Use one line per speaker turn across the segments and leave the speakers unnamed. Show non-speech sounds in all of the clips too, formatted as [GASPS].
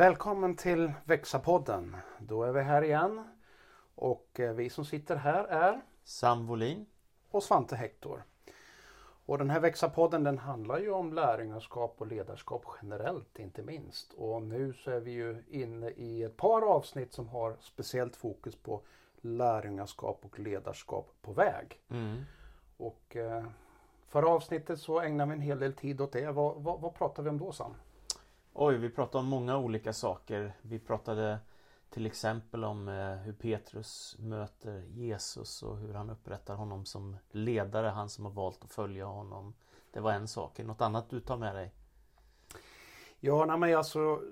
Välkommen till Växa-podden. Då är vi här igen. Och eh, vi som sitter här är
Sam Wolin.
och Svante Hector. Och den här Växa-podden den handlar ju om lärjungaskap och ledarskap generellt inte minst. Och nu så är vi ju inne i ett par avsnitt som har speciellt fokus på lärjungaskap och ledarskap på väg.
Mm.
Och eh, förra avsnittet så ägnar vi en hel del tid åt det. Vad, vad, vad pratar vi om då Sam?
Oj, vi pratade om många olika saker. Vi pratade till exempel om eh, hur Petrus möter Jesus och hur han upprättar honom som ledare, han som har valt att följa honom. Det var en sak. Något annat du tar med dig?
Ja, nej, men alltså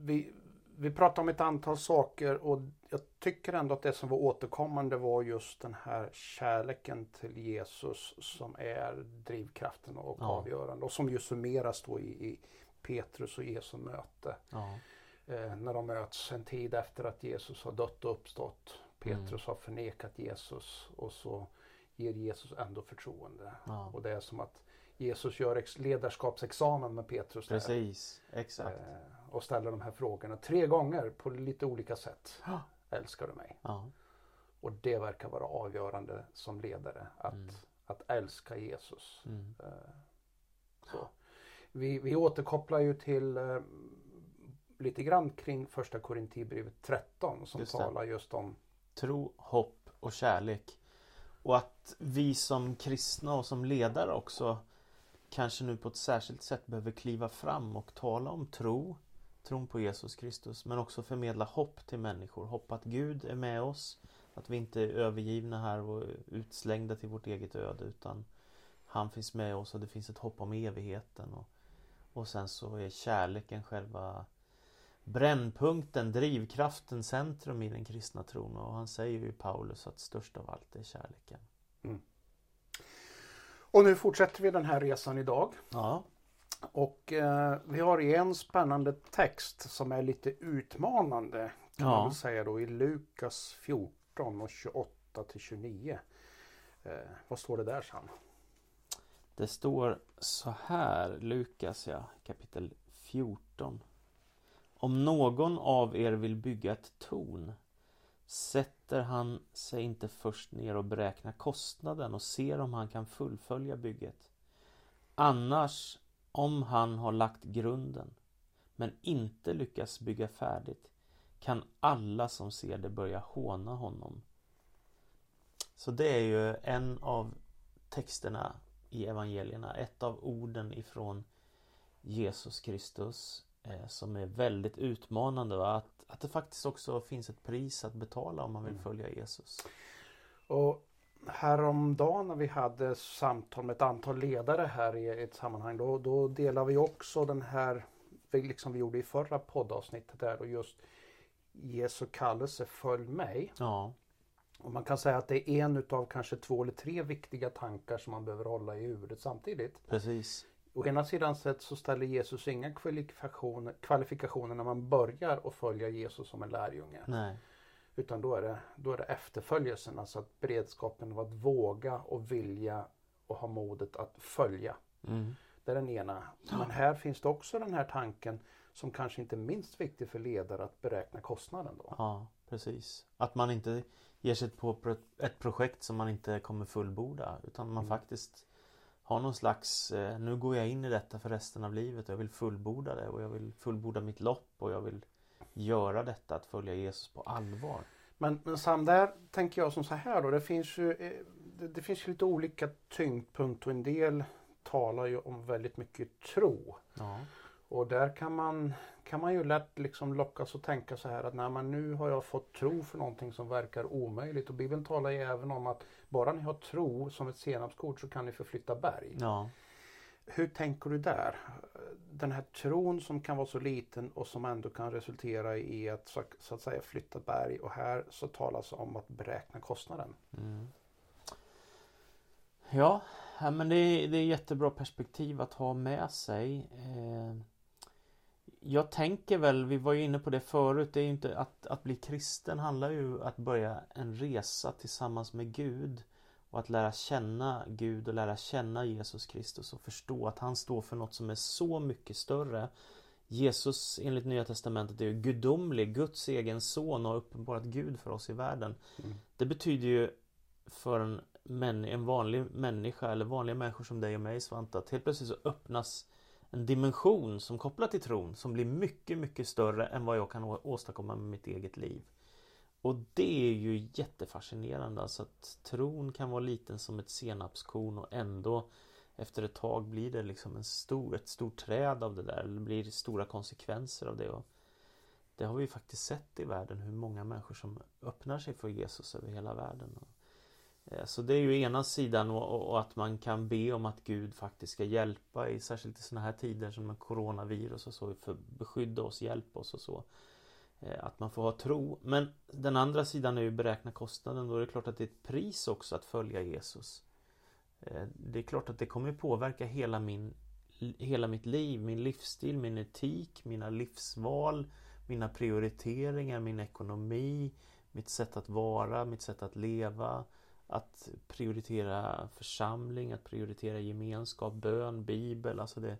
vi, vi pratade om ett antal saker och jag tycker ändå att det som var återkommande var just den här kärleken till Jesus som är drivkraften och
Ja.
avgörande och som ju summeras då i, i Petrus och Jesu möte.
Ja,
Eh, när de möts en tid efter att Jesus har dött och uppstått. Petrus
Mm.
har förnekat Jesus och så ger Jesus ändå förtroende.
ja.
Och det är som att Jesus gör ex- ledarskapsexamen med Petrus. där.
precis. Exakt.
Eh, och ställer de här frågorna tre gånger på lite olika sätt.
Ja.
Älskar du mig?
Ja,
Och det verkar vara avgörande som ledare. Att,
Mm.
att älska Jesus.
mm.
Eh, så. Vi, vi återkopplar ju till eh, lite grann kring första Korintierbrevet 13 som
Just
talar just om
Tro, hopp och kärlek. Och att vi som kristna och som ledare också kanske nu på ett särskilt sätt behöver kliva fram och tala om tro, tron på Jesus Kristus, men också förmedla hopp till människor. Hopp att Gud är med oss, att vi inte är övergivna här och utslängda till vårt eget öde, utan han finns med oss och det finns ett hopp om evigheten. Och, och sen så är kärleken själva brännpunkten, drivkraften, centrum i den kristna tron. Och han säger ju Paulus att störst av allt är kärleken.
Och nu fortsätter vi den här resan idag.
Ja,
Och eh, vi har en spännande text som är lite utmanande. Kan
Ja.
man säga då i Lukas 14 och 28 till 29. Eh, vad står det där Sam?
det står så här, Lukas ja, kapitel 14. Om någon av er vill bygga ett torn sätter han sig inte först ner och beräknar kostnaden och ser om han kan fullfölja bygget. Annars, om han har lagt grunden men inte lyckas bygga färdigt kan alla som ser det börja håna honom. Så det är ju en av texterna i evangelierna, ett av orden ifrån Jesus Kristus eh, som är väldigt utmanande. Va? Att, att det faktiskt också finns ett pris att betala om man vill
Mm.
följa Jesus.
Och häromdagen när vi hade samtal med ett antal ledare här i ett sammanhang då, då delar vi också den här, liksom vi gjorde i förra poddavsnittet där och just Jesu kallelse Följ mig.
Ja,
Och man kan säga att det är en utav kanske två eller tre viktiga tankar som man behöver hålla i huvudet samtidigt.
precis.
Å ena sidan sett så ställer Jesus inga kvalifikationer, kvalifikationer när man börjar att följa Jesus som en lärjunge.
Nej,
Utan då är, det, då är det efterföljelsen, alltså att beredskapen att våga och vilja och ha modet att följa.
mm.
Det är den ena. Men här finns det också den här tanken som kanske inte är minst viktig för ledare att beräkna kostnaden då.
ja, precis. Att man inte ger sig på ett projekt som man inte kommer fullborda utan man
Mm.
faktiskt har någon slags, eh, nu går jag in i detta för resten av livet och jag vill fullborda det och jag vill fullborda mitt lopp och jag vill göra detta, att följa Jesus på allvar.
Men, men Sam, där tänker jag som så här då. Det finns ju eh, det, det finns ju lite olika tyngdpunkt och en del talar ju om väldigt mycket tro.
Ja,
Och där kan man, kan man ju lätt liksom lockas att tänka så här att nej, men nu har jag fått tro för någonting som verkar omöjligt. Och Bibeln talar ju även om att bara ni har tro som ett senapskort så kan ni förflytta berg.
ja.
Hur tänker du där? Den här tron som kan vara så liten och som ändå kan resultera i att så, så att säga flytta berg. Och här så talas om att beräkna kostnaden.
Mm. Ja, ja, men det är, det är jättebra perspektiv att ha med sig. Jag tänker väl, vi var ju inne på det förut, det är ju inte att, att bli kristen handlar ju att börja en resa tillsammans med Gud och att lära känna Gud och lära känna Jesus Kristus och förstå att han står för något som är så mycket större Jesus enligt Nya Testamentet är ju gudomlig, Guds egen son och har uppenbarat Gud för oss i världen.
Mm.
Det betyder ju för en, en vanlig människa eller vanliga människor som dig och mig Svante att helt plötsligt så öppnas en dimension som kopplar till tron som blir mycket, mycket större än vad jag kan åstadkomma med mitt eget liv. Och det är ju jättefascinerande alltså att tron kan vara liten som ett senapskorn och ändå efter ett tag blir det liksom en stor, ett stort träd av det där. Det blir stora konsekvenser av det. Och det har vi faktiskt sett i världen hur många människor som öppnar sig för Jesus över hela världen. Eh, så det är ju ena sidan och att man kan be om att Gud faktiskt ska hjälpa i särskilt i sådana här tider som med coronavirus och så för beskydda oss, hjälpa oss och så. Eh, att man får ha tro. Men den andra sidan är ju beräkna kostnaden. Då är det klart att det är ett pris också att följa Jesus. Eh, det är klart att det kommer påverka hela, min, hela mitt liv, min livsstil, min etik, mina livsval, mina prioriteringar, min ekonomi, mitt sätt att vara, mitt sätt att leva. Att prioritera församling, att prioritera gemenskap, bön, bibel. Alltså det,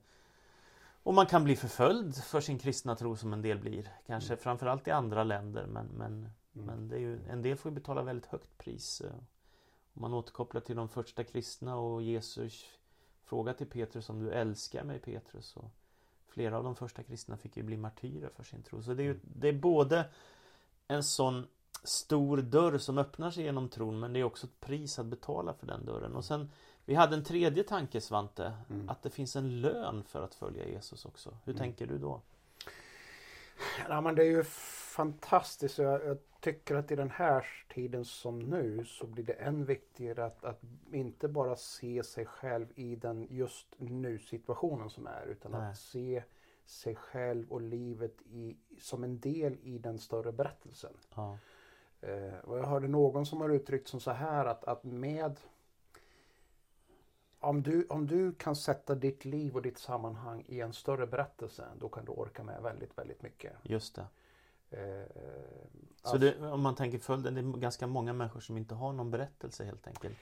och man kan bli förföljd för sin kristna tro som en del blir. Kanske mm. framförallt i andra länder men, men, mm. men det är ju, en del får betala väldigt högt pris. Eh, om man återkopplar till de första kristna och Jesus fråga till Petrus om du älskar mig Petrus. Och flera av de första kristna fick ju bli martyrer för sin tro. Så det är, ju, mm. det är både en sån stor dörr som öppnar sig genom tron men det är också ett pris att betala för den dörren. Och sen Vi hade en tredje tanke Svante mm. Att det finns en lön för att följa Jesus också. Hur mm. tänker du då?
Ja, men det är ju fantastiskt. Jag, jag, tycker att i den här tiden som nu så blir det än viktigare att, att inte bara se sig själv i den just nu situationen som är utan Nej. att se sig själv och livet i, som en del i den större berättelsen. Ja. Eh, och jag hörde någon som har uttryckt som så här att, att med om du, om du kan sätta ditt liv och ditt sammanhang i en större berättelse då kan du orka med väldigt, väldigt mycket.
Just det. Eh, så alltså, det, om man tänker följden, det är ganska många människor som inte har någon berättelse helt enkelt?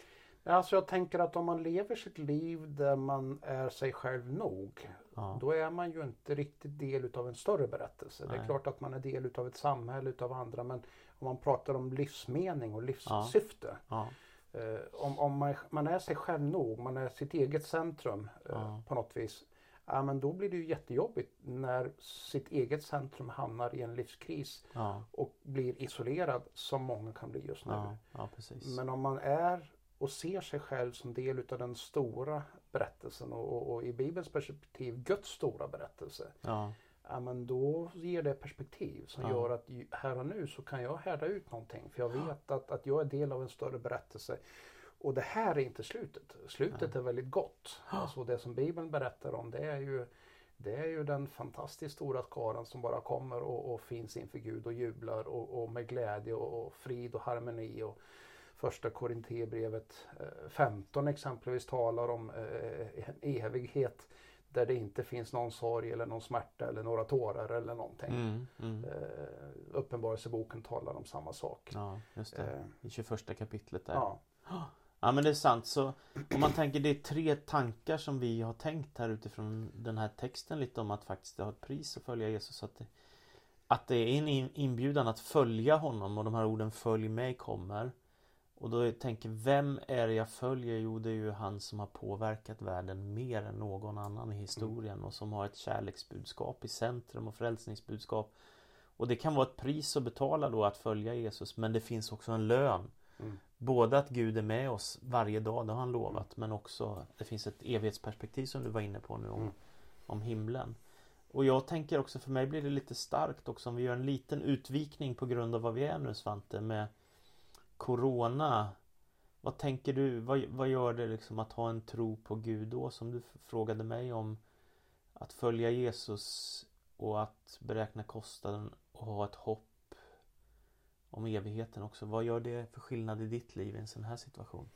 Alltså jag tänker att om man lever sitt liv där man är sig själv nog. Ja. Då är man ju inte riktigt del utav en större berättelse. Nej. Det är klart att man är del utav ett samhälle utav andra men om man pratar om livsmening och livssyfte. Ja. Eh, om, om man, man, är sig själv nog, man är sitt eget centrum eh, på något vis ja, men då blir det ju jättejobbigt när sitt eget centrum hamnar i en livskris och blir isolerad som många kan bli just nu. Men om man är och ser sig själv som del utav den stora berättelsen och, och, och i Bibelns perspektiv Guds stora berättelse. Ja. Ja, men då ger det perspektiv som gör att här och nu så kan jag härda ut någonting. För jag vet att, att jag är del av en större berättelse. Och det här är inte slutet. Slutet Nej. är väldigt gott. [GASPS] Alltså det som Bibeln berättar om det är ju det är ju den fantastiskt stora skaran som bara kommer och, och finns inför Gud och jublar och, och med glädje och, och, frid och harmoni. Och första Korinthierbrevet 15 eh, exempelvis talar om eh, en evighet där det inte finns någon sorg eller någon smärta eller några tårar eller någonting. Mm, mm. Uh, Uppenbarelseboken talar om samma sak.
Ja, just det. I 21 kapitlet där. Ja. Ja men det är sant. Så om man tänker det är tre tankar som vi har tänkt här utifrån den här texten lite om att faktiskt det har ett pris att följa Jesus. Att det, att det är en inbjudan att följa honom och de här orden Följ mig kommer. Och då tänker vem är det jag följer? Jo det är ju han som har påverkat världen mer än någon annan i historien och som har ett kärleksbudskap i centrum och frälsningsbudskap. Och det kan vara ett pris att betala då att följa Jesus men det finns också en lön. Mm. Både att Gud är med oss varje dag, det har han lovat, men också det finns ett evighetsperspektiv som du var inne på nu om, mm. om himlen. Och jag tänker också, för mig blir det lite starkt också om vi gör en liten utvikning på grund av vad vi är nu Svante med Corona. Vad tänker du, vad, vad gör det liksom att ha en tro på Gud då som du frågade mig om? Att följa Jesus och att beräkna kostnaden och ha ett hopp om evigheten också. Vad gör det för skillnad i ditt liv i en sån här situation?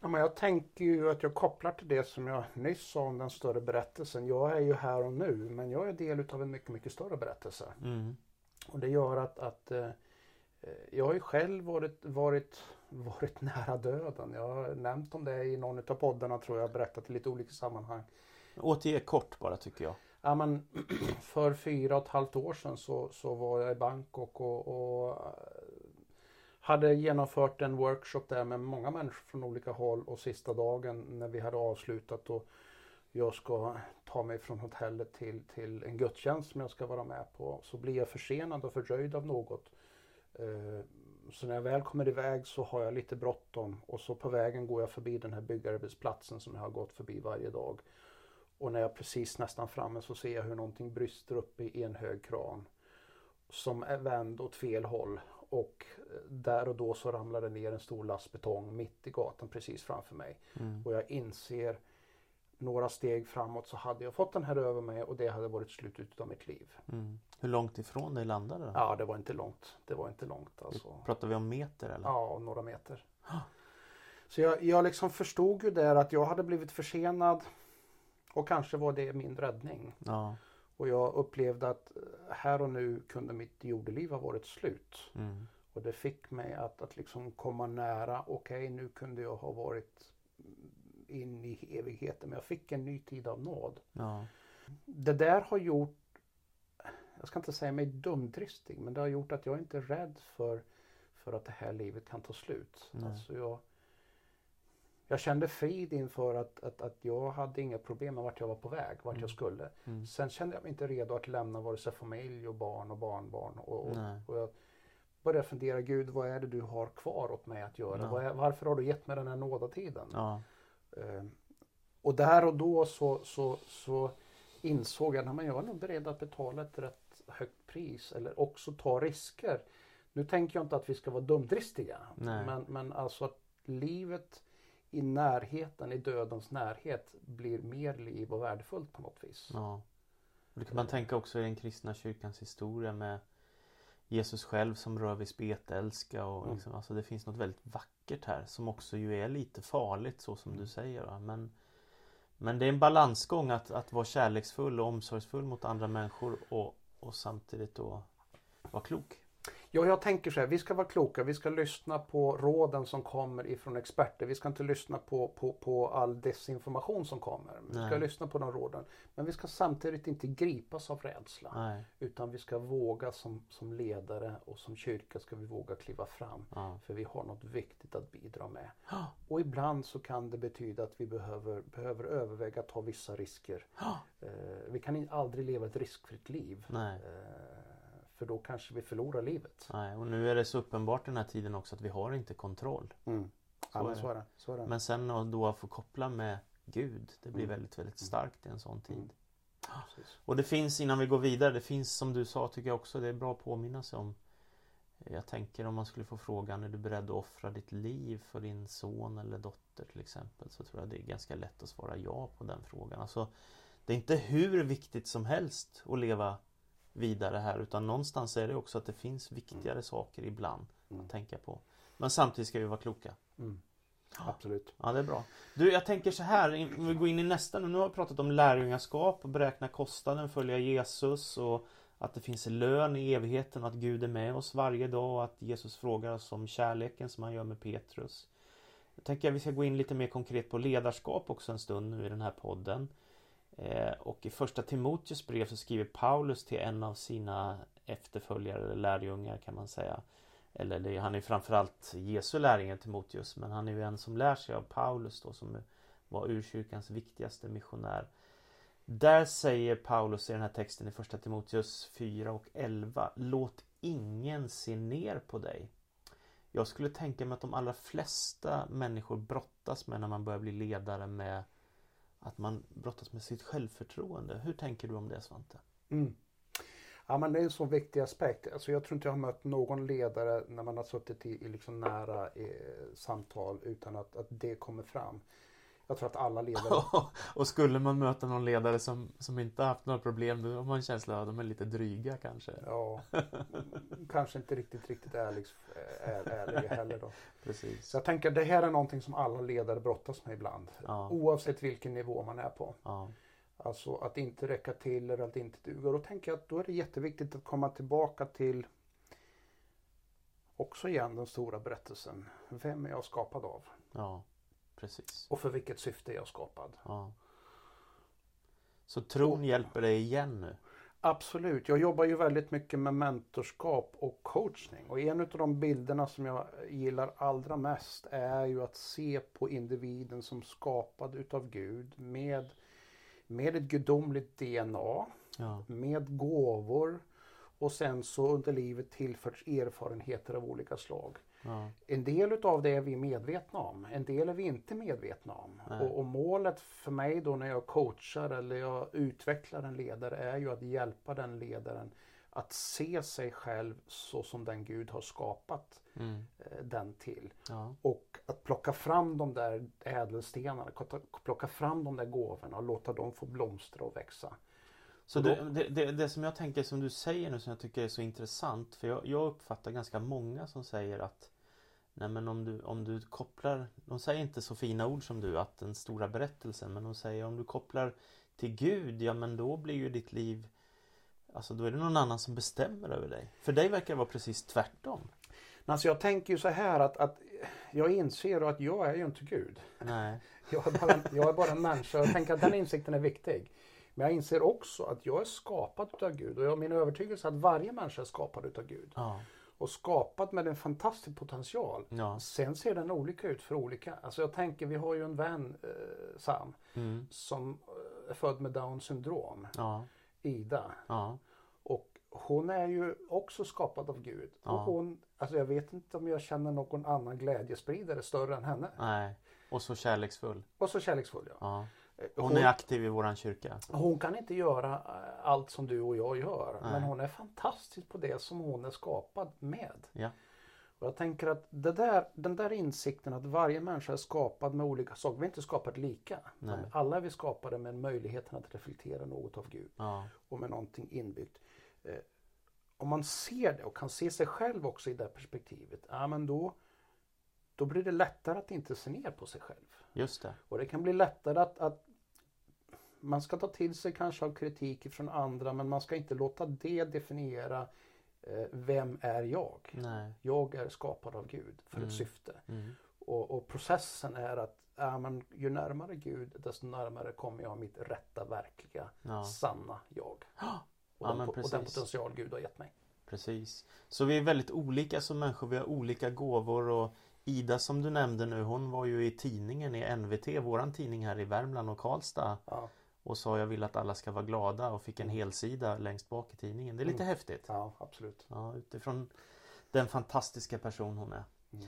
Ja, men jag tänker ju att jag kopplar till det som jag nyss sa om den större berättelsen. Jag är ju här och nu men jag är del av en mycket, mycket större berättelse. Mm. Och det gör att, att eh, jag har ju själv varit, varit, varit nära döden. Jag har nämnt om det i någon av poddarna tror jag, berättat i lite olika sammanhang.
Återge kort bara tycker jag.
Ja, men [CLEARS THROAT] för fyra och ett halvt år sedan så, så var jag i Bangkok och, och eh, hade genomfört en workshop där med många människor från olika håll och sista dagen när vi hade avslutat och jag ska ta mig från hotellet till, till en gudstjänst som jag ska vara med på så blir jag försenad och fördröjd av något. Eh, så när jag väl kommer iväg så har jag lite bråttom och så på vägen går jag förbi den här byggarbetsplatsen som jag har gått förbi varje dag. Och när jag precis nästan framme så ser jag hur någonting brister upp i en hög kran. Som är vänd åt fel håll. Och eh, där och då så ramlar det ner en stor last betong mitt i gatan precis framför mig.
Mm.
Och jag inser några steg framåt så hade jag fått den här över mig och det hade varit slutet av mitt liv.
Mm. Hur långt ifrån dig landade den?
Ja, det var inte långt. Det var inte långt alltså.
Pratar vi om meter eller?
Ja, några meter. Så jag, jag liksom förstod ju där att jag hade blivit försenad och kanske var det min räddning.
Ja.
Och jag upplevde att eh, här och nu kunde mitt jordeliv ha varit slut.
Mm.
Och det fick mig att, att liksom komma nära. Okej, nu kunde jag ha varit in i evigheten. Men jag fick en ny tid av nåd.
Ja.
Det där har gjort, jag ska inte säga mig dumdristig, men det har gjort att jag inte är rädd för, för att det här livet kan ta slut.
Nej.
Alltså jag, jag kände frid inför att, att, att jag hade inga problem med vart jag var på väg, vart
Mm.
jag skulle.
Mm.
Sen kände jag mig inte redo att lämna vare sig familj och barn och barnbarn. Och, och, och jag började fundera, Gud vad är det du har kvar åt mig att göra?
Ja.
Varför har du gett mig den här nådatiden?
Ja.
Eh, och där och då så, så, så insåg jag att jag är nog beredd att betala ett rätt högt pris eller också ta risker. Nu tänker jag inte att vi ska vara dumdristiga.
Nej.
Men, men alltså att livet i närheten, i dödens närhet blir mer liv och värdefullt på något vis.
ja. Och det kan man tänka också i den kristna kyrkans historia med Jesus själv som rör vid spetälska och
Mm.
liksom, alltså det finns något väldigt vackert här som också ju är lite farligt så som
Mm.
du säger. Va? Men, men det är en balansgång att, att vara kärleksfull och omsorgsfull mot andra människor och, och samtidigt då vara klok.
Ja, jag tänker så här, vi ska vara kloka, vi ska lyssna på råden som kommer ifrån experter. Vi ska inte lyssna på, på, på all desinformation som kommer. Vi ska
Nej.
lyssna på de råden. Men vi ska samtidigt inte gripas av rädsla.
Nej.
Utan vi ska våga som, som ledare och som kyrka ska vi våga kliva fram.
Ja.
För vi har något viktigt att bidra med. Och ibland så kan det betyda att vi behöver, behöver överväga att ta vissa risker. Eh, vi kan aldrig leva ett riskfritt liv. Eh, för då kanske vi förlorar livet.
Nej. Och nu är det så uppenbart den här tiden också att vi har inte kontroll.
Mm.
Så
Ja, men så är det. Så är det.
Men sen att då få koppla med Gud Det blir
Mm.
väldigt, väldigt starkt i en sån tid.
Mm. Precis.
Och det finns innan vi går vidare Det finns som du sa tycker jag också Det är bra att påminna sig om Jag tänker om man skulle få frågan Är du beredd att offra ditt liv för din son eller dotter till exempel Så tror jag det är ganska lätt att svara ja på den frågan Alltså Det är inte hur viktigt som helst att leva vidare här utan någonstans är det också att det finns viktigare saker ibland
Mm.
att tänka på Men samtidigt ska vi vara kloka
Mm. Absolut.
Ja, det är bra. Du, jag tänker så här, om vi går in i nästa nu. Nu har vi pratat om lärjungaskap och beräkna kostnaden, följa Jesus och att det finns lön i evigheten, att Gud är med oss varje dag och att Jesus frågar oss om kärleken som han gör med Petrus. Jag tänker att vi ska gå in lite mer konkret på ledarskap också en stund nu i den här podden. Eh, och i första Timoteus brev så skriver Paulus till en av sina efterföljare, eller lärjungar kan man säga. Eller det, han är framförallt Jesu lärjunge Timoteus men han är ju en som lär sig av Paulus då som var urkyrkans viktigaste missionär. Där säger Paulus i den här texten i första Timoteus 4 och 11 Låt ingen se ner på dig. Jag skulle tänka mig att de allra flesta människor brottas med när man börjar bli ledare med att man brottas med sitt självförtroende. Hur tänker du om det Svante?
Mm. Ja, men det är en så viktig aspekt. Alltså, jag tror inte jag har mött någon ledare när man har suttit i, i liksom nära eh, samtal utan att, att det kommer fram. Jag tror att alla ledare... [LAUGHS]
och skulle man möta någon ledare som, som inte haft några problem då har man en känsla av att de är lite dryga kanske.
Ja, [LAUGHS] kanske inte riktigt, riktigt ärlig, är, ärliga heller då.
Precis.
Så jag tänker att det här är någonting som alla ledare brottas med ibland.
Ja.
Oavsett vilken nivå man är på.
Ja.
Alltså att inte räcka till eller att inte duga. Då tänker jag att då är det jätteviktigt att komma tillbaka till också igen den stora berättelsen. Vem är jag skapad av?
ja. Precis.
Och för vilket syfte är jag skapad?
Ja. Så tron hjälper dig igen nu?
Absolut. Jag jobbar ju väldigt mycket med mentorskap och coachning. Och en av de bilderna som jag gillar allra mest är ju att se på individen som skapad utav Gud med, med ett gudomligt DNA,
Ja.
med gåvor och sen så under livet tillförts erfarenheter av olika slag.
Ja.
En del utav det är vi medvetna om, en del är vi inte medvetna om. Och, och målet för mig då när jag coachar eller jag utvecklar en ledare är ju att hjälpa den ledaren att se sig själv så som den Gud har skapat
Mm.
eh, den till.
Ja.
Och att plocka fram de där ädelstenarna, plocka fram de där gåvorna och låta dem få blomstra och växa.
Så det, det, det som jag tänker som du säger nu som jag tycker är så intressant för jag, jag uppfattar ganska många som säger att Nej men om du, om du kopplar De säger inte så fina ord som du att den stora berättelsen men de säger om du kopplar till Gud ja men då blir ju ditt liv Alltså då är det någon annan som bestämmer över dig. För dig verkar det vara precis tvärtom.
Alltså jag tänker ju så här att, att jag inser att jag är ju inte Gud.
Nej. [LAUGHS]
Jag är, bara, jag är bara en människa. Jag tänker att den insikten är viktig. Men jag inser också att jag är skapad utav Gud. Och jag, min övertygelse att varje människa är skapad utav Gud.
Ja.
Och skapad med en fantastisk potential.
Ja.
Sen ser den olika ut för olika. Alltså jag tänker, vi har ju en vän, eh, Sam,
Mm.
som eh, är född med Downs syndrom.
Ja.
Ida.
Ja.
Och hon är ju också skapad av Gud. Och hon, alltså jag vet inte om jag känner någon annan glädjespridare större än henne.
Nej. Och så kärleksfull.
Och så kärleksfull ja. Eh,
Hon är aktiv i våran kyrka.
Hon kan inte göra eh, allt som du och jag gör.
Nej.
Men hon är fantastisk på det som hon är skapad med.
Ja.
Och jag tänker att det där, den där insikten att varje människa är skapad med olika saker. Vi är inte skapade lika.
Nej.
Alla är vi skapade med möjligheten att reflektera något av Gud.
Ja.
Och med någonting inbyggt. Eh, om man ser det och kan se sig själv också i det perspektivet. Ja men då, då blir det lättare att inte se ner på sig själv.
Just det.
Och det kan bli lättare att, att man ska ta till sig kanske av kritik från andra men man ska inte låta det definiera eh, vem är jag?
Nej.
Jag är skapad av Gud för
Mm.
ett syfte.
Mm.
Och, och processen är att ja, men, ju närmare Gud desto närmare kommer jag mitt rätta, verkliga,
Ja.
sanna jag. [GASPS]
Ja,
Och, den,
men
och den potential Gud har gett mig.
Precis. Så vi är väldigt olika som människor. Vi har olika gåvor och Ida som du nämnde nu hon var ju i tidningen i NVT, våran tidning här i Värmland och Karlstad
Ja,
och sa jag vill att alla ska vara glada och fick en helsida längst bak i tidningen. Det är lite
Mm.
häftigt.
ja absolut.
Ja, utifrån den fantastiska person hon är.
Mm.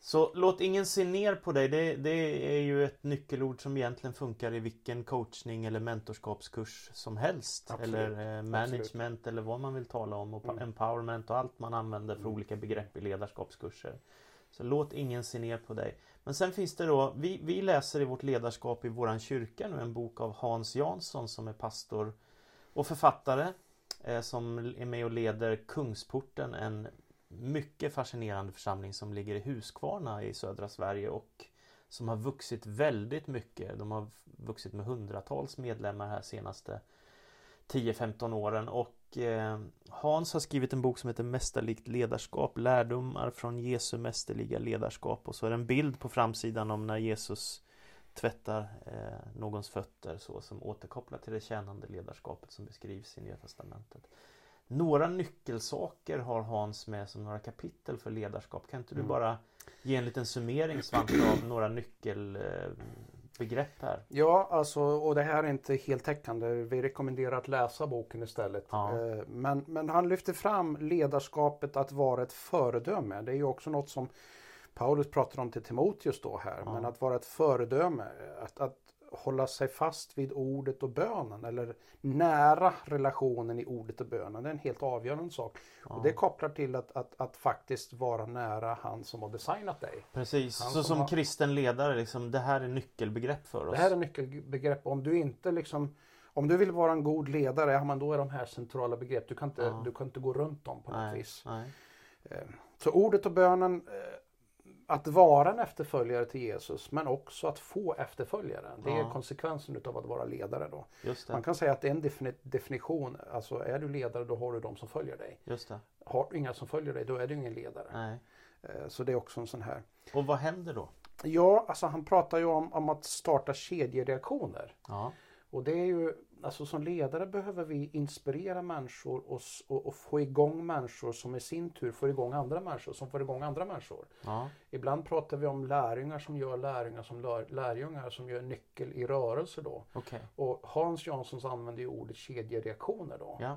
Så låt ingen se ner på dig. Det, det är ju ett nyckelord som egentligen funkar i vilken coachning eller mentorskapskurs som helst.
Absolut.
Eller eh, management eller vad man vill tala om. Och
Mm.
empowerment och allt man använder för
Mm.
olika begrepp i ledarskapskurser. Så låt ingen se ner på dig. Men sen finns det då, vi, vi läser i vårt ledarskap i våran kyrka nu en bok av Hans Jansson som är pastor och författare. Eh, som är med och leder Kungsporten, en mycket fascinerande församling som ligger i Huskvarna i södra Sverige och som har vuxit väldigt mycket. De har vuxit med hundratals medlemmar här senaste 10-15 åren och Hans har skrivit en bok som heter Mästerligt ledarskap Lärdomar från Jesu mästerliga ledarskap och så är det en bild på framsidan om när Jesus tvättar eh, någons fötter så som återkopplar till det tjänande ledarskapet som beskrivs i Nya Testamentet. Några nyckelsaker har Hans med som några kapitel för ledarskap. Kan inte du
Mm.
bara ge en liten summering Svante av några nyckelbegrepp här?
Ja, alltså, och det här är inte heltäckande. Vi rekommenderar att läsa boken istället.
Ja.
Eh, Men, men han lyfter fram ledarskapet att vara ett föredöme. Det är ju också något som Paulus pratar om till Timoteus då här.
Ja.
Men att vara ett föredöme, att, att hålla sig fast vid ordet och bönen eller nära relationen i ordet och bönen. Det är en helt avgörande sak.
Ja.
Och det kopplar till att, att, att faktiskt vara nära han som har designat dig.
Precis,
Han
så
som
som
har-
kristen ledare, liksom, det här är nyckelbegrepp för oss.
Det här är nyckelbegrepp. Om du inte liksom om du vill vara en god ledare, ja, men då är de här centrala begrepp. Du kan inte,
Ja.
du kan inte gå runt dem på något
nej,
vis.
nej.
Eh, Så ordet och bönen, eh, att vara en efterföljare till Jesus men också att få efterföljare. Det är
Ja.
konsekvensen utav att vara ledare då. Man kan säga att det är en defini- definition, alltså är du ledare då har du de som följer dig. Har du inga som följer dig då är du ingen ledare.
Nej.
Eh, Så det är också en sån här.
Och vad händer då?
Ja, alltså han pratar ju om, om att starta kedjereaktioner.
Ja,
Och det är ju, alltså som ledare behöver vi inspirera människor och, och, och få igång människor som i sin tur får igång andra människor som får igång andra människor.
Ja.
Ibland pratar vi om lärjungar som gör lärjungar som lär, lärjungar som gör nyckel i rörelse då.
Okej.
Och Hans Janssons använder ju ordet kedjereaktioner då.
Ja.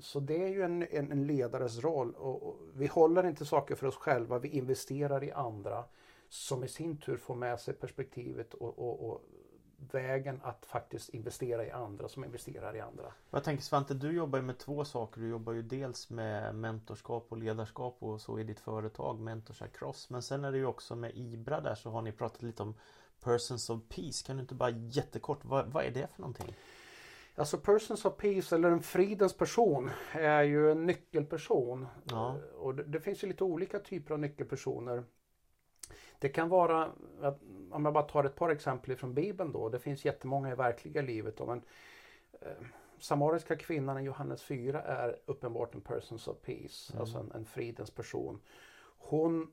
Så det är ju en, en, en ledares roll. Och, och vi håller inte saker för oss själva, vi investerar i andra som i sin tur får med sig perspektivet och, och vägen att faktiskt investera i andra som investerar i andra.
Jag tänker Svante, du jobbar ju med två saker. Du jobbar ju dels med mentorskap och ledarskap och så i ditt företag Mentors Across. Men sen är det ju också med IBRA där så har ni pratat lite om Persons of Peace. Kan du inte bara jättekort, vad, vad är det för någonting?
Alltså Persons of Peace eller en fridens person är ju en nyckelperson.
Ja.
Och det, det finns ju lite olika typer av nyckelpersoner. Det kan vara, att- om jag bara tar ett par exempel från Bibeln då. Det finns jättemånga i verkliga livet. Då, men, eh, Samariska kvinnan i Johannes 4 är uppenbart en persons of peace,
Mm.
alltså en, en fridens person. Hon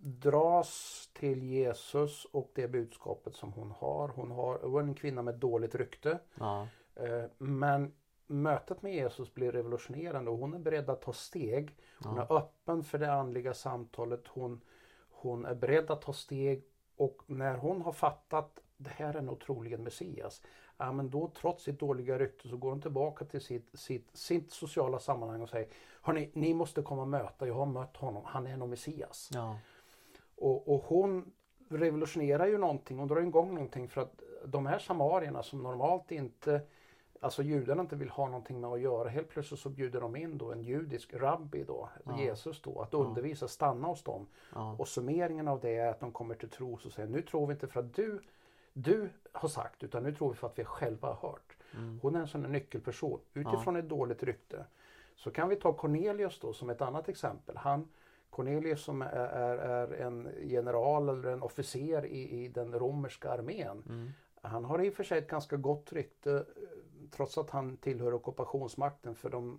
dras till Jesus och det budskapet som hon har. Hon har, hon är en kvinna med dåligt rykte.
Ja.
Eh, Men mötet med Jesus blir revolutionerande och hon är beredd att ta steg. Hon
Ja.
är öppen för det andliga samtalet. Hon, hon är beredd att ta steg och när hon har fattat det här är nog troligen Messias. Ja, men då trots sitt dåliga rykte så går hon tillbaka till sitt, sitt, sitt sociala sammanhang och säger Hörni, ni måste komma och möta. Jag har mött honom. Han är nog Messias.
Ja.
Och, och hon revolutionerar ju någonting, hon drar igång någonting för att de här samarierna som normalt inte, alltså judarna inte vill ha någonting med att göra, helt plötsligt så bjuder de in då en judisk rabbi då,
Ja.
Jesus då, att undervisa, stanna hos dem.
Ja.
Och summeringen av det är att de kommer till tro och säger nu tror vi inte för att du, du har sagt utan nu tror vi för att vi själva har hört.
Mm.
Hon är en sån nyckelperson utifrån ett dåligt rykte. Så kan vi ta Cornelius då som ett annat exempel. Han, Cornelius som är, är, är en general eller en officer i, i den romerska armén.
Mm.
Han har i och för sig ett ganska gott rykte trots att han tillhör ockupationsmakten. För de,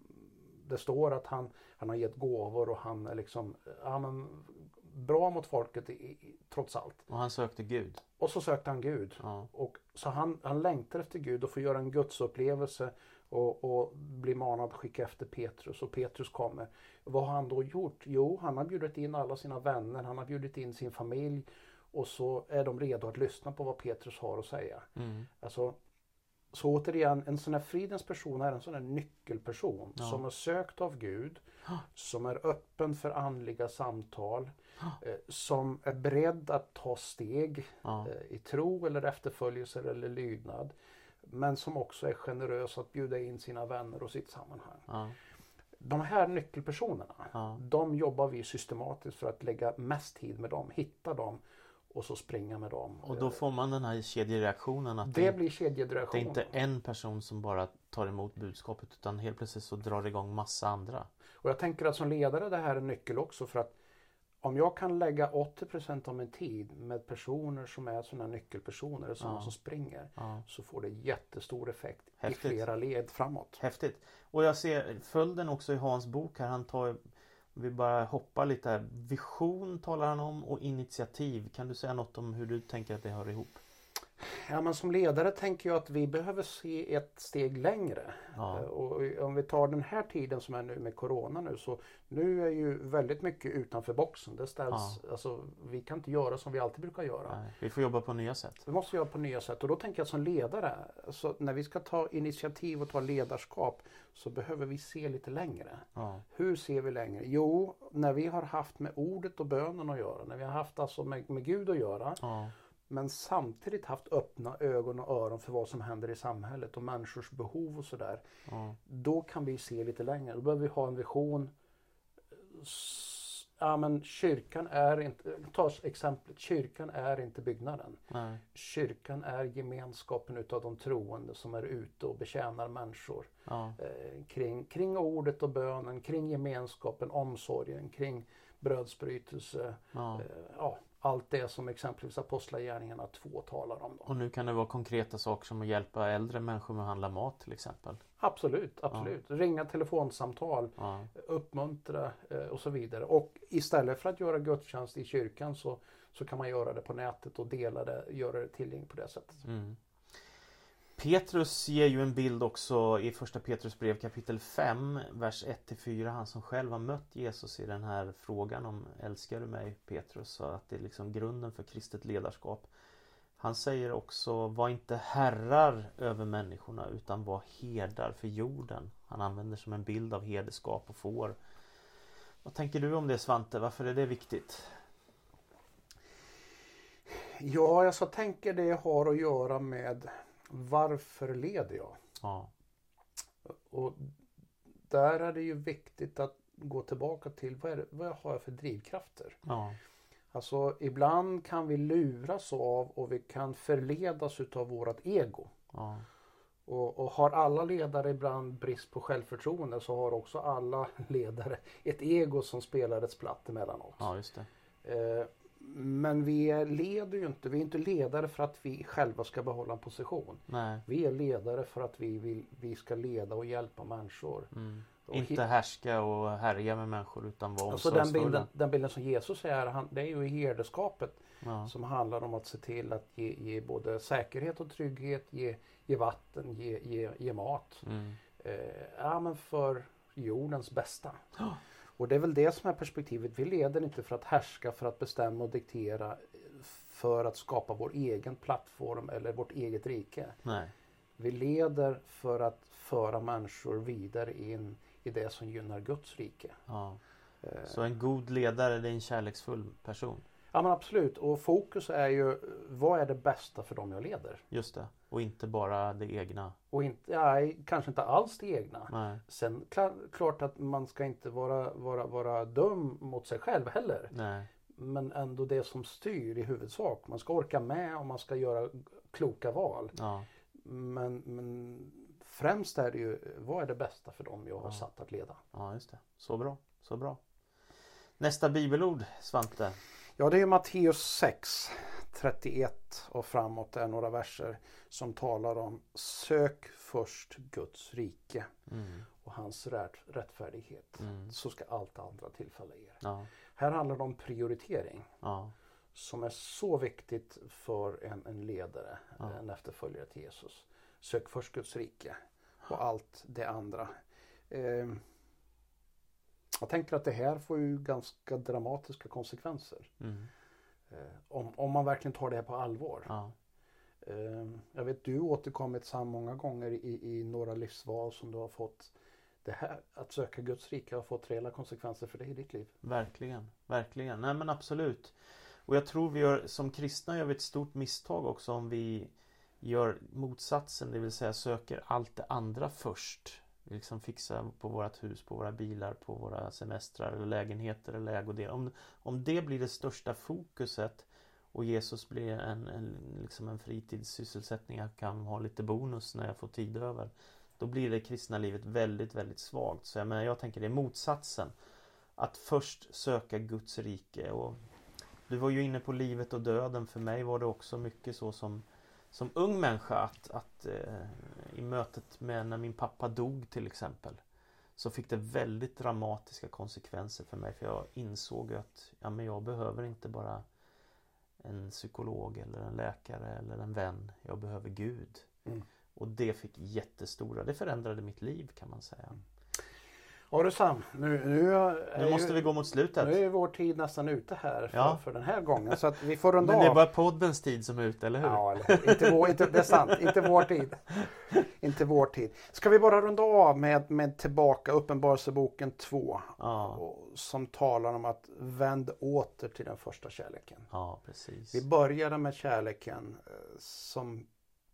det står att han, han har gett gåvor och han är liksom ja, men, bra mot folket i, i, trots allt.
Och han sökte Gud.
Och så sökte han Gud.
Ja.
Och, så han, han längtar efter Gud och får göra en gudsupplevelse och, och blir manad att skicka efter Petrus och Petrus kommer. Vad har han då gjort? Jo, han har bjudit in alla sina vänner, han har bjudit in sin familj och så är de redo att lyssna på vad Petrus har att säga.
Mm.
Alltså, så återigen, en sån här fridens person är en sån här nyckelperson
Ja.
som är sökt av Gud, som är öppen för andliga samtal, eh, som är beredd att ta steg
Ja.
eh, i tro eller efterföljelse eller lydnad. Men som också är generös att bjuda in sina vänner och sitt sammanhang.
Ja.
De här nyckelpersonerna, de jobbar vi systematiskt för att lägga mest tid med dem, hitta dem och så springa med dem.
Och då får man den här kedjereaktionen att
det
det,
blir
det är
kedjereaktion.
inte en person som bara tar emot budskapet utan helt plötsligt så drar det igång massa andra.
Och jag tänker att som ledare det här är en nyckel också för att om jag kan lägga 80% av min tid med personer som är sådana nyckelpersoner, sådana
Ja.
som springer,
Ja.
så får det jättestor effekt
Häftigt.
i flera led framåt.
Häftigt. Och jag ser följden också i Hans bok här. Han tar vi bara hoppar lite här. Vision talar han om och initiativ. Kan du säga något om hur du tänker att det hör ihop?
Ja, men som ledare tänker jag att vi behöver se ett steg längre.
Ja.
Och om vi tar den här tiden som är nu med Corona nu så nu är ju väldigt mycket utanför boxen. Det ställs, alltså, vi kan inte göra som vi alltid brukar göra.
Nej, vi får jobba på nya sätt.
Vi måste göra på nya sätt och då tänker jag som ledare, alltså, när vi ska ta initiativ och ta ledarskap så behöver vi se lite längre.
Ja.
Hur ser vi längre? Jo, när vi har haft med ordet och bönen att göra, när vi har haft alltså med, med Gud att göra
Ja.
Men samtidigt haft öppna ögon och öron för vad som händer i samhället och människors behov och sådär.
Ja.
Då kan vi se lite längre. Då behöver vi ha en vision. Ja men kyrkan är inte, ta exemplet, kyrkan är inte byggnaden.
Nej.
Kyrkan är gemenskapen utav de troende som är ute och betjänar människor.
Ja.
Eh, kring, kring ordet och bönen, kring gemenskapen, omsorgen, kring brödsbrytelse.
Ja.
Eh, ja, allt det som exempelvis Apostlagärningarna 2 talar om. Då.
Och nu kan det vara konkreta saker som att hjälpa äldre människor med att handla mat till exempel.
Absolut, absolut. Ringa telefonsamtal,
Ja.
uppmuntra eh, och så vidare. Och istället för att göra gudstjänst i kyrkan så, så kan man göra det på nätet och dela det, göra det tillgängligt på det sättet.
Mm. Petrus ger ju en bild också i första Petrus brev kapitel 5, vers 1-4. Han som själv har mött Jesus i den här frågan om Älskar du mig Petrus? Så att det är liksom grunden för kristet ledarskap. Han säger också Var inte herrar över människorna utan var herdar för jorden. Han använder som en bild av herdeskap och får. Vad tänker du om det Svante? Varför är det viktigt?
Ja, jag så tänker det har att göra med varför leder jag?
Ja.
Och där är det ju viktigt att gå tillbaka till vad, det, vad har jag för drivkrafter?
Ja.
Alltså ibland kan vi luras av och vi kan förledas utav vårat ego.
ja.
Och, och har alla ledare ibland brist på självförtroende så har också alla [LAUGHS] ledare ett ego som spelar ett splatt emellanåt.
Ja, just det.
Eh, men vi leder ju inte, vi är inte ledare för att vi själva ska behålla en position.
Nej.
Vi är ledare för att vi, vill, vi ska leda och hjälpa människor.
Mm.
Och
Inte härska och härja med människor utan vara
alltså den, bilden, den bilden som Jesus är, han, det är ju herdeskapet
Ja.
som handlar om att se till att ge, ge både säkerhet och trygghet, ge, ge vatten, ge, ge, ge mat.
Mm.
Eh, ja, men för jordens bästa.
Ja.
Och det är väl det som är perspektivet. Vi leder inte för att härska, för att bestämma och diktera, för att skapa vår egen plattform eller vårt eget rike.
Nej.
Vi leder för att föra människor vidare in i det som gynnar Guds rike.
Ja.
Eh,
Så en god ledare det är en kärleksfull person.
Ja men absolut. Och fokus är ju vad är det bästa för dem jag leder?
Just det. Och inte bara det egna.
Och inte, ja, kanske inte alls det egna.
Nej.
Sen klar, klart att man ska inte vara, vara, vara dum mot sig själv heller.
Nej.
Men ändå det som styr i huvudsak. Man ska orka med och man ska göra kloka val.
Ja.
Men, men främst är det ju vad är det bästa för dem jag har
Ja.
satt att leda.
ja, just det. Så bra. Så bra. Nästa bibelord, Svante.
Ja det är Matteus 6, 31 och framåt. Är några verser som talar om sök först Guds rike
Mm.
och hans rätt, rättfärdighet.
Mm.
Så ska allt andra tillfälla er.
Ja.
Här handlar det om prioritering
Ja.
som är så viktigt för en, en ledare,
Ja.
en efterföljare till Jesus. Sök först Guds rike och allt det andra. Eh, jag tänker att det här får ju ganska dramatiska konsekvenser.
Mm.
Eh, om, om man verkligen tar det här på allvar.
Ja.
Eh, jag vet du återkommit så här många gånger i, i några livsval som du har fått. Det här, att söka Guds rike har fått reella konsekvenser för dig i ditt liv.
Verkligen, verkligen. Nej men absolut. Och jag tror vi gör, som kristna gör vi ett stort misstag också om vi gör motsatsen, det vill säga söker allt det andra först. Liksom fixa på vårt hus, på våra bilar, på våra semestrar eller lägenheter eller ägodelar. Om, om det blir det största fokuset och Jesus blir en, en, liksom en fritidssysselsättning, jag kan ha lite bonus när jag får tid över. Då blir det kristna livet väldigt, väldigt svagt. Så jag, menar, jag tänker det är motsatsen. Att först söka Guds rike. Och du var ju inne på livet och döden. För mig var det också mycket så som, som ung människa att, att eh, i mötet med när min pappa dog till exempel. Så fick det väldigt dramatiska konsekvenser för mig. För jag insåg att ja, men jag behöver inte bara en psykolog eller en läkare eller en vän. Jag behöver Gud.
Mm.
Och det fick jättestora, det förändrade mitt liv kan man säga.
Ja du Sam, nu, nu, är
Nu måste
ju,
vi gå mot slutet.
nu är vår tid nästan ute här för,
Ja.
för den här gången. Så att vi får runda
Men det är bara poddens tid som är ute, eller hur?
Ja, eller, inte vår, inte, det är sant. Inte vår tid. Inte vår tid. Ska vi bara runda av med, med tillbaka Uppenbarelseboken 2.
Ja,
och- Som talar om att vänd åter till den första kärleken.
ja precis.
Vi började med kärleken eh, som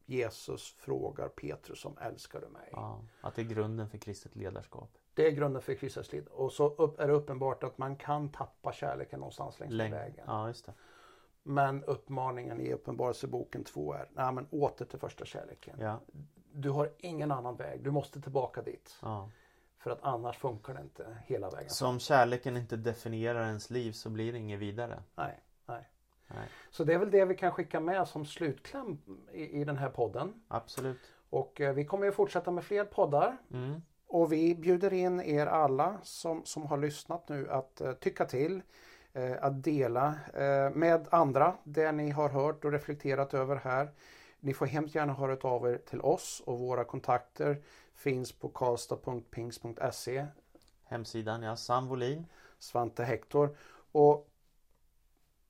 Jesus frågar Petrus om älskar du mig?
Ja, att det är grunden för kristet ledarskap.
Det är grunden för Kristus liv. Och så upp, är det uppenbart att man kan tappa kärleken någonstans längs med
Länge.
vägen.
Ja, just det.
Men uppmaningen i Uppenbarelseboken 2 är nej, men åter till första kärleken.
Ja,
Du har ingen annan väg. Du måste tillbaka dit.
ja.
För att annars funkar det inte hela vägen.
Så om kärleken inte definierar ens liv så blir det inget vidare.
Nej, nej.
Nej,
Så det är väl det vi kan skicka med som slutkläm i, i den här podden.
absolut.
Och eh, vi kommer ju fortsätta med fler poddar.
Mm.
Och vi bjuder in er alla som, som har lyssnat nu att eh, tycka till. Eh, att dela eh, med andra det ni har hört och reflekterat över här. ni får hemskt gärna höra av er till oss och våra kontakter finns på karlstad.pings.se
Hemsidan, ja. Sam Wolin.
Svante Hector. Och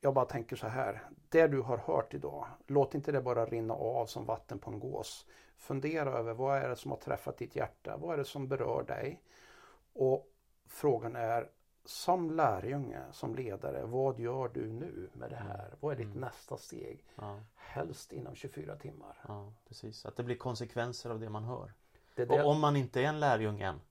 jag bara tänker så här. Det du har hört idag, låt inte det bara rinna av som vatten på en gås. Fundera över vad är det som har träffat ditt hjärta? Vad är det som berör dig? Och frågan är, som lärjunge, som ledare, vad gör du nu med det här?
Mm.
Vad är ditt
Mm.
nästa steg?
Ja,
Helst inom 24 timmar.
ja, precis. Att det blir konsekvenser av det man hör.
Det det,
Och om man inte är en lärjung än,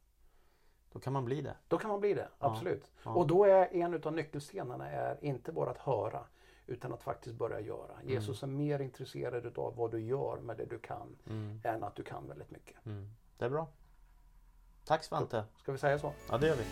då kan man bli det.
Då kan man bli det,
Ja.
absolut.
Ja.
Och då är en av nyckelstenarna är inte bara att höra utan att faktiskt börja göra. Jesus är mer intresserad av vad du gör med det du kan
Mm,
än att du kan väldigt mycket.
mm. Det är bra. Tack Svante.
Ska vi säga så?
Ja, det gör vi.